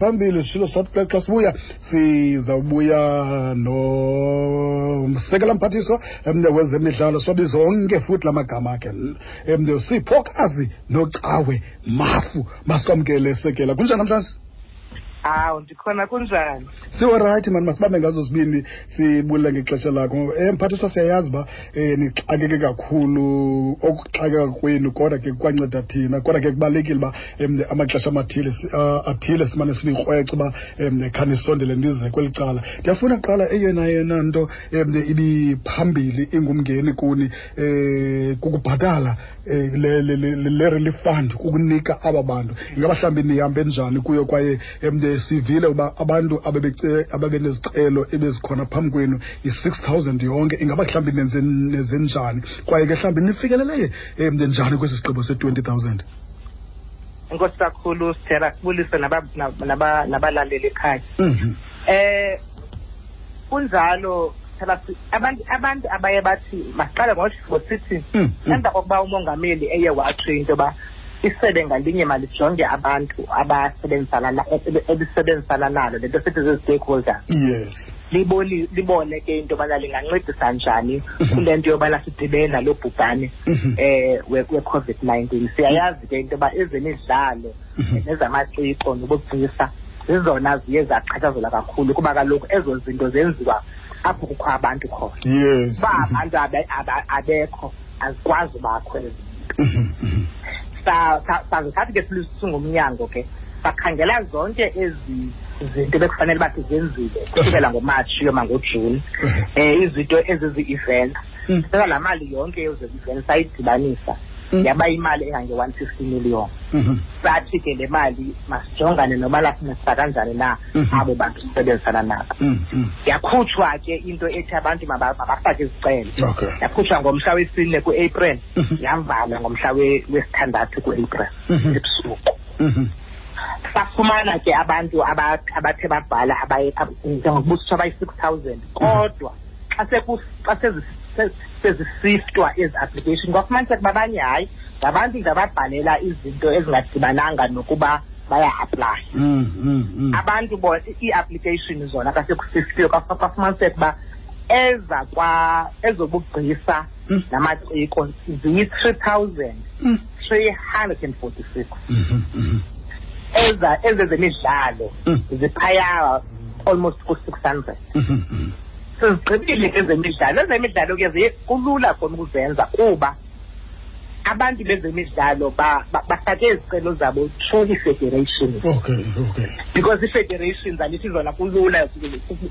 phambili sishilo sathi xa xa sibuya sizawubuya nomsekela mphathiswa emnye wezemidlalo siwabize onke futhi la magama akhe emnye siphokazi nocawe mafu masikwamkele sekela kunjani namhlanje awu ndikhona kunjani siwarayithi mani masibabe ngazo zibini sibulela ngexesha lakho um mphathiswa siyayazi uba um nixakeke kakhulu okuxakeka kwenu kodwa ke kwanceda thina kodwa ke kubalulekile uba um amaxesha amathile ah, athile simane sinikrweca uba um khanisondele ndize kweli cala ndiyafuna kuqala eyona yona nto um ibiphambili ingumngeni kuni um kukubhatala Eh, le-relief fund ukunika aba bantu ingaba mhlawumbi nihambe njani kuyo kwaye um sivile uba abantu ababenezicelo ebezikhona phambi kwenu yi-six thousand yonke ingaba mhlawumbi nenze njani kwaye ke mhlawumbi nifikeleleye um njani kwesi sigqibo se-twenty thousand inkosi kakhulu sithera sibulise nabalandeli ekhaya um mhm. eh, kunjalo abantu abantu abaye bathi maqale ngohlobo sithi mm, mm. emva kokuba umongameli eye watsho into yoba isebe ngalinye malijonge abantu abasebenzisana ebisebenzisana nalo le nto sithi zii-stakeholders yes liboni libone ke into yobana lingancedisa njani mhm. kule nto yobana sidibene nalo bhubhane um mhm. eh, we-covid nineteen siyayazi ke into yoba ezemidlalo mhm. nezamaciko nobugcisa zizona ziye zachatshazelwa kakhulu kuba kaloku ezo zinto zenziwa apho kukho abantu khona uba abantu abekho azikwazi ubakho ezi mhm, mhm. saze sathi ke singumnyango ke sakhangela zonke ezi zinto bekufanele bathi zenzile kusukela ngomarch yoma ngojuni um izinto ezizi-events mm. seka laa mali yonke yozekuveni sayidibanisa mm. yaba imali engange-one fifty million mm-hmm. sathi ke le mali masijongane noba lafunisisa kanjani na mm-hmm. abo bantu sisebenzisana nabo mm-hmm. yakhutshwa ke into ethi abantu mabafake izicelo yakhutshwa ngomhla wesine ku-april yavalwa ngomhla wesithandathu ku-april ebusuku safumana ke abantu abathe babhala njengokubusiso abayi-six thousand kodwa xa xa sezisistwa ezi application kwafumaniseka uba abanye hayi ngabantu ngababhalela izinto ezingadibananga nokuba baya-aplaya mm, mm, mm. abantu bo ii-application zona kasekusistiwe kwafumaniseka uba eza kwa ezobugcisa namaciko ziyi-three thousand three hundred and forty six mm-hmm, mm-hmm. eza ezezemidlalo ziphaya almost ku-six hundred sizigqibile ke ezemidlalo ezemidlalo ke ziye kulula khona ukuzenza kuba abantu bezemidlalo bafake izicelo zabo through ii-federation okay okay because ii-federations andithi zona kulula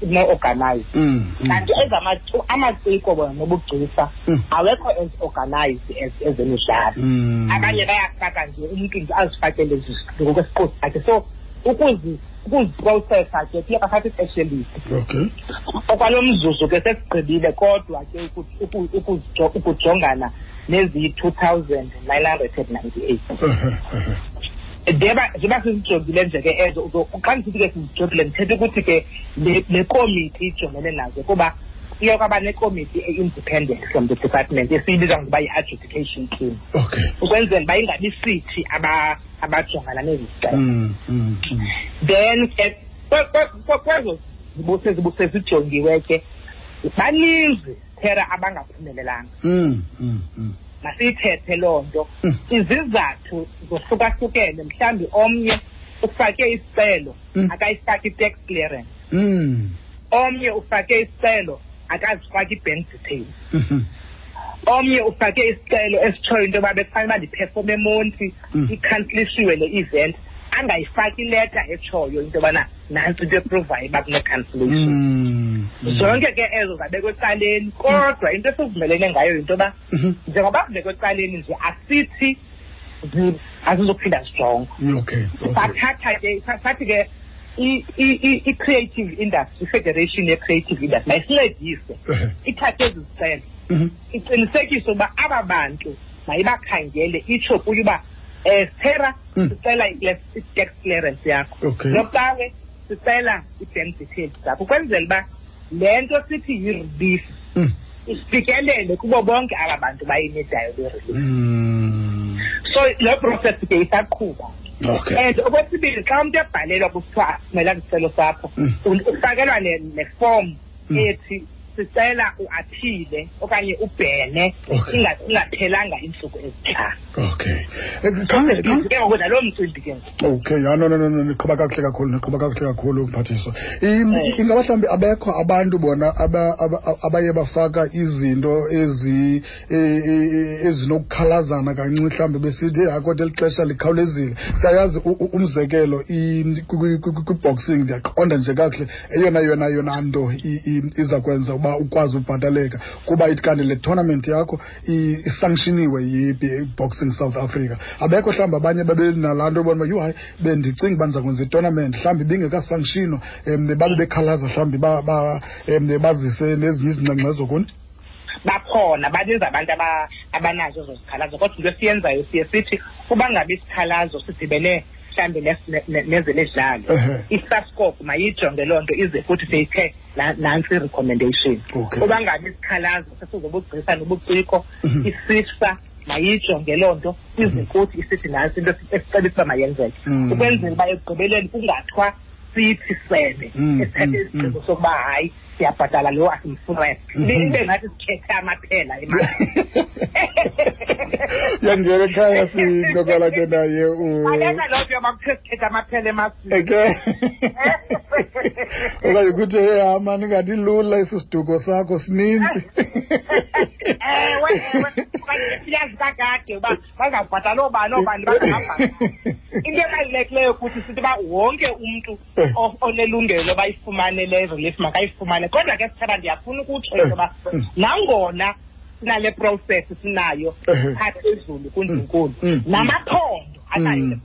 more organized mm, mm. kanti amaciko bona nobugcisa mm. awekho as organized as ezemidlalo abanye bayafaka nje umntu nje azifakele ngokwesiqosi sakhe so ukuzi ukuziprosesa ke kuye kwathatha ixesha elide okay okwalo mzuzu ke sesigqibile kodwa ke ukujongana neziyi-two thousand nine hundred and ninety-eight ndeba ziba sizijongile nje ke ezo xa ndisithi ke sizijongile ndithetha ukuthi ke le komiti ijongene nazo kuba iye kwaba nekomiti e-independent from the department esiyibiza ngokuba yi-adjudication team okay ukwenzela uba ingabisithi abajongana nezi zicelo mm, mm, mm. then ke kwezo zibuse zibuse zijongiwe ke baninzi thera abangaphumelelanga masiyithethe loo nto izizathu zohlukahlukene mhlawumbi omnye ufake isicelo akayifaki i-tax clearance mm. omnye ufake isicelo akazifaki i-bank details mhm. omnye ufake isicelo esitshoyo into yoba bekufanele uba ndiphefome emonti mm. ikhansilishiwe le event angayifaki ileta etshoyo into yobana nantsi into eprovayo uba kune-cancellation mm. zonke ke ezo zabekwa ecaleni kodwa into esivumelene ngayo yinto yoba mhm. njengoba kubekwa ecaleni nje asithi azizophinda zijongo okay, okay. sathatha ke sathi ke i-creative industry ifederation ye-creative industry mayisincedise ithathe ezi zicelo mhm. iqinisekise uba aba bantu mayibakhangele itsho kuyo uba um eh, sithera mm. sicela i-tax clearance yakho nokubawe sicela i-bank details zakho ukwenzela uba le nto sithi yi-relief mm. ifikelele kubo bonke aba bantu bayinidayo be-relief mm. so loo process ke isaqhuba okay. and okwesibili xa umntu ebhalelwa kuthiwa asimela isicelo sakho mm. ufakelwa nefomu mm. ethi sicela uaphile okanye ubhene ingaphelanga iintsuku ezintlanu okay eh, ke ngoku naloo mcimbi ke okay ya no no no niqhuba kakuhle kakhulu niqhuba kakuhle kakhulu mphathiswa eh. ingaba mhlawumbi abekho abantu bona abaye bafaka izinto ezi e, e, e, ezinokukhalazana kancinci mhlawumbi besithi hayi kodwa eli xesha likhawulezile siyayazi umzekelo kwi-boxing ndiyaqonda nje kakuhle eyona yona yona nto iza kwenza uba ukwazi ubhataleka kuba ithi kanti le tournament yakho isankshiniwe yi-boxing south africa abekho mhlawumbi abanye babenalaa nto bona uba yhu hayi bendicinga uba ndizakwenza itonament mhlawumbi bingekasankshino um babe bekhalaza mhlawumbi um bazise nezinye izingxengxezo kuni bakhona baninzi abantu abanazo ezo zikhalazo kodwa into esiyenzayo siye sithi uba ngabi isikhalazo sidibene mhlawumbi nezemidlalo isascop mayijonge loo nto ize futhi seyithe nantsi i-recommendation uba ngabi isikhalazo sesizobugcisa nobuciko mhm. isisa mayijonge loo nto izinkuthi isithi nantsi into esicebisa uba mayenzeke mm. ukwenzela uba ekugqibeleni kungathwa sithi sebe mm, esithathe mm, isigqibo sokuba hayi siyabhatala lo asimfrest mm-hmm. ibe ngathi sikhethe amaphela imali yangena ekhaya sincokola ke naye akena loo nto yoba kuthiwe sikhethe amaphela eke okanye kuthi ehama ndingathi lula esi siduko sakho sininzi ewe ewe siyazi kakade uba bazawubhatala oobani oobani bazangabhatala into ebalulekileyo kuthi sithi uba wonke umntu onelungelo uba ifumane lezo lesi makayifumane kodwa ke sithaba ndiyafuna ukutsho into yoba nangona sinale process sinayo phaa phezulu kundinkulu namaphondo anayo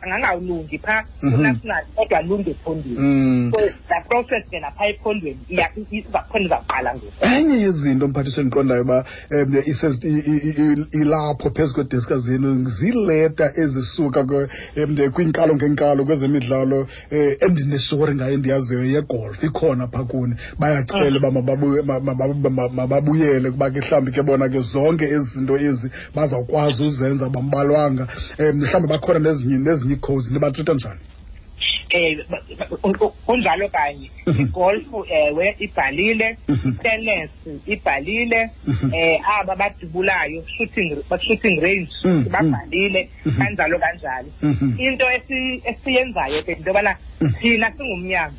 angangawulungi phaa Mhm. kunational kodwa alunge ephondweni Mm. so la process ke naphaa ephondweni iya- i- i- izakhona izawuqala ngoku enye yezinto mphathiswa endiqondayo uba um isez- i- i- i- i- ilapho phezu kwedeska zenu ziileta ezisuka kwe- em, kwiinkalo ngeenkalo kwezemidlalo eh endinesori ngayo endiyaziyo yegolf ikhona pha kuni bayacela uba mababuye- ma- ma- ma- ma- mababuyele kuba ke mhlawumbi ke bona ke zonke ezi zinto ezi bazawukwazi uzenza bambalwanga um mhlawumbi bakhona nezinye nezinye icodes nibatrita njani eh ba- ba- un- un- kunjalo kanye Mhm. igolf ewe ibhalile Mhm. tennis ibhalile Mhm. eh aba badubulayo shooting ba- shooting range Mm, mm. babhalile mhm. kanjalo kanjalo mhm. into esiyenzayo ke into yobana mhm. thina singumnyango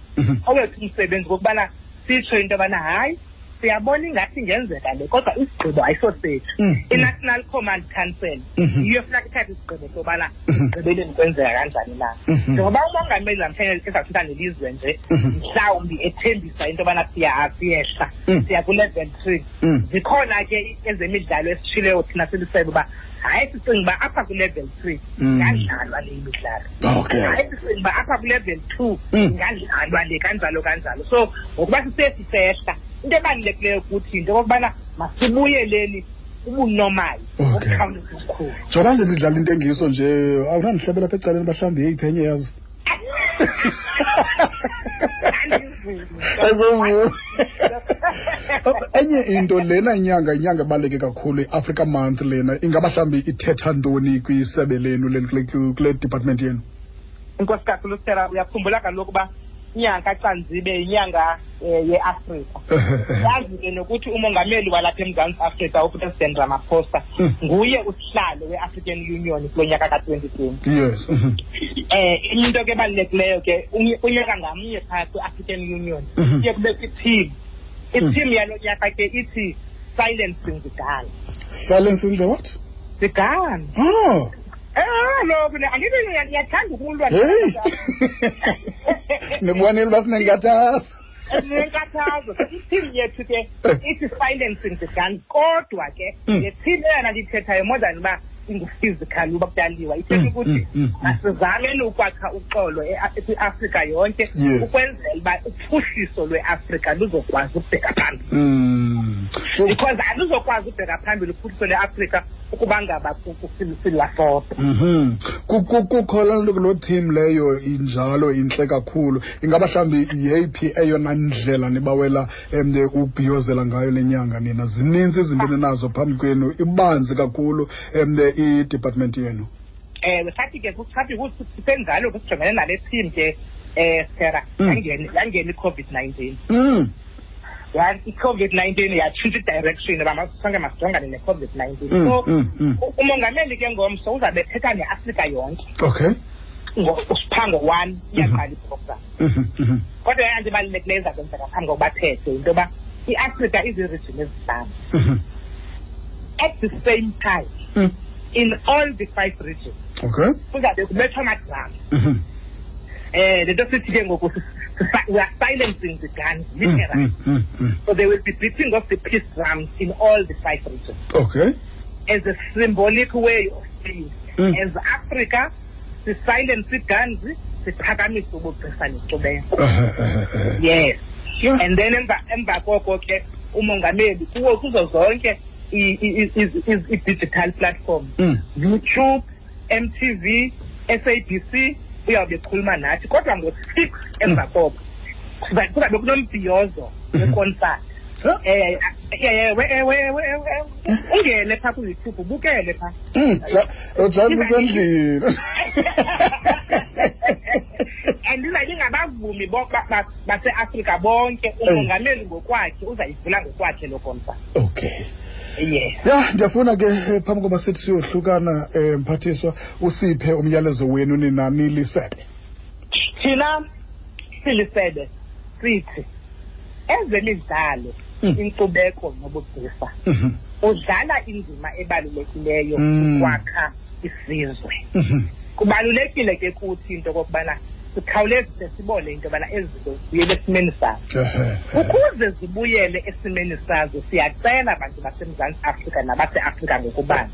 owethu umsebenzi kokubana sitsho into yobana hayi siyabona ingathi ingenzeka le kodwa isigqibo ayisosethu mm, mm. i-national command council mm-hmm. yiyo funeka ithathe isigqibo sobana mm-hmm. igqibeleni kwenzeka kanjani na mm-hmm. njengoba umongameli zamfanele ezathetha nelizwe nje mhlawumbi ethembisa into yobana siyehla mm. siya ku-level three zikhona ke ezemidlalo esitshileyo thina silisebe uba hayi sicinga uba apha kwilevel three mm. ngadlalwa le imidlalo okay hayi sicinga uba apha kwilevel two mm. ngadlalwa le kanjalo kanjalo so ngokuba sisesi sehla into ebalulekileyo kuthi into okokubana masibuyeleni ubunomali okukhawuleza ukukhulu njengoba nje nidlala into engiso nje awunandihlebela apha ecaleni mhlawumbi yeyiphenye yazo ezovuma enye into lena inyanga inyanga ebaluleke kakhulu i-africa month lena ingaba mhlawumbi ithetha ntoni kwisebe lenu kule department yenu inkosi kakhulu stela uyakhumbula kaloku uba inyanga kacanzibe yinyanga eh, yeafrika yazi ke nokuthi umongameli walapha emzantsi afrika upresident ramaphosa hmm. nguye usihlalo we-african union kulo nyaka ka-twenty twenty yes um into ke ebalulekileyo ke unyaka ngamnye phaa kwi-african union hmm. kuye kube kwitim itim yalo nyaka ke ithi silencing the gun silencing the what the gun oh kaloku eh, andithi ndiyathanda ukulwa nibonile uba sinenkathazo nenkathazo i-team yethu ke eh. ithi financing the gun kodwa ke hmm. le team eyana ndithethayo more than uba ingu-physical uba kudaliwa ithetha hmm, ukuthi hmm, masizameni ukwakha uxolo e-, e-, kwi-afrika yonke ukwenzela uba uphuhliso lweafrika luzokwazi ukubheka phambili because aluzokwazi ukubheka phambili uphuhliso lweafrika ukuba ngaba silasosa mhm. kukho loo nto kuloo theme leyo injalo intle kakhulu ingaba mhlawumbi yeyiphi eyona ndlela nibawela um ukubhiyozela ngayo le nyanga nina zininzi izinto ninazo phambi kwenu ibanzi kakhulu um idepartment yenu ewe sathi ke sathi sisenzalo ke sijongene nale team ke eh sera mm. yangena yangena icovid 19 mm yazi icovid 19 yatshintsha idirection bamasange masijongane necovid 19 mm, so mm, umongameli ke ngomso uzabe ethetha neafrika yonke okay ngosiphango one iyaqala mm-hmm. iprogram Mhm, mhm. kodwa yona nto ibalulekileyo eza kwenzeka phambi kokuba phethe yinto yoba iafrika iziirijini ezihlanu Mhm. at the same time Mm. in all the five regions Okay. kuzabe kubethwa amadrama Mhm. um le nto sithi ke ngoku si- si- we are silencing the gun Mm, literally mm, mm, mm. so they will be beating off the peace drums in all the five regions Okay. as a symbolic way of saying Mm. as africa sisilence ii-guns siphakamise ubugcisa nenkcubeko yes yeah. and then emva emva koko ke umongameli kuwo kuzo zonke i-digital platform mm. youtube m t v s a b c uyawube ekhuluma nathi kodwa ngo-six emva mm. koko kuzabe kunombhiyozo mm-hmm. wekonsati ewe ewe ewe ewe ungene phaa kuyoutube ubukele phaa hmm, ujani usendlini and izanye ingabavumi baseafrika bonke umongameli ngokwakhe uzayivula ngokwakhe loo concert okay yes ya ndiyafuna ke eh, phambi koba sithi siyohlukana um eh, mphathiswa usiphe umyalezo wenu nina nilisebe thina silisebe sithi ezemidlalo mm. inkcubeko nobugcisa mm -hmm. udlala indima ebalulekileyo mm. ukwakha mm. isizwe mm -hmm. kubalulekile ke kuthi into okokubana sikhawulezise sibone into yobana ezi zinto zibuyele esimeni sazo ukuze zibuyele esimeni sazo siyacela bantu basemzantsi afrika nabaseafrika ngokubanzi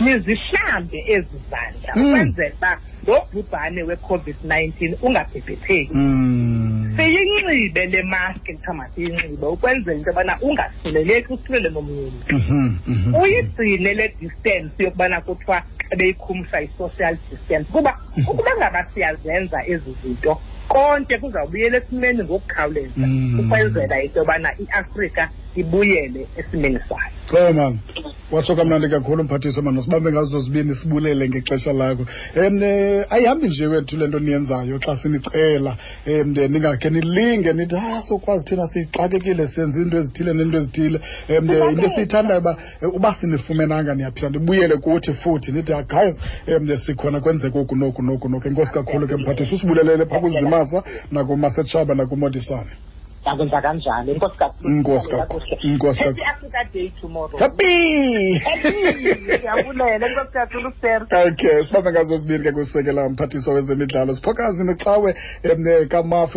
nizihlambe ezi zandla mm. ukwenzela uba lo bhubhane we-covid-19 ungabhebhetheki mm. siyinxibe le maski kuthiwa masiyinxibe ukwenzela into yobana ungasuleleki usulele nomnye mntu mhm, mhm. uyigcine le distance yokubana kuthiwa xa beyikhumsa i-social distance kuba mhm. ukuba ngaba siyazenza ezi zinto konke kuzawubuyela esimeni ngokukhawuleza mm. ukwenzela into yobana iafrika ibuyele esimeni sayo watsho kamnandi kakhulu mphathiswa mano sibambe ngazo zibini sibulele ngexesha lakho um ayihambi nje wethu le nto niyenzayo xa sinicela um ningakhe nilinge nithi ha ah, sokwazi thina sixakekile senza iinto ezithile neento ezithile um into esiyithandayo uba eh, uba sinifumenanga niyaphila ndibuyele kuthi futhi nithi ah, guys um sikhona kwenzeka oku noku noku noku enkosi kakhulu ke mphathiswa usibulelele phaa kuzimasa nakumasetshaba nakumodisane ndakwenza kanjalo inkosi kakhuluinkosi africa day tomorrow happy ndiyabulela inkosi kakhulu sir okay sibambe ngazo zibili ke kusekela mphathiso wezemidlalo siphokazi noxawe um kamafu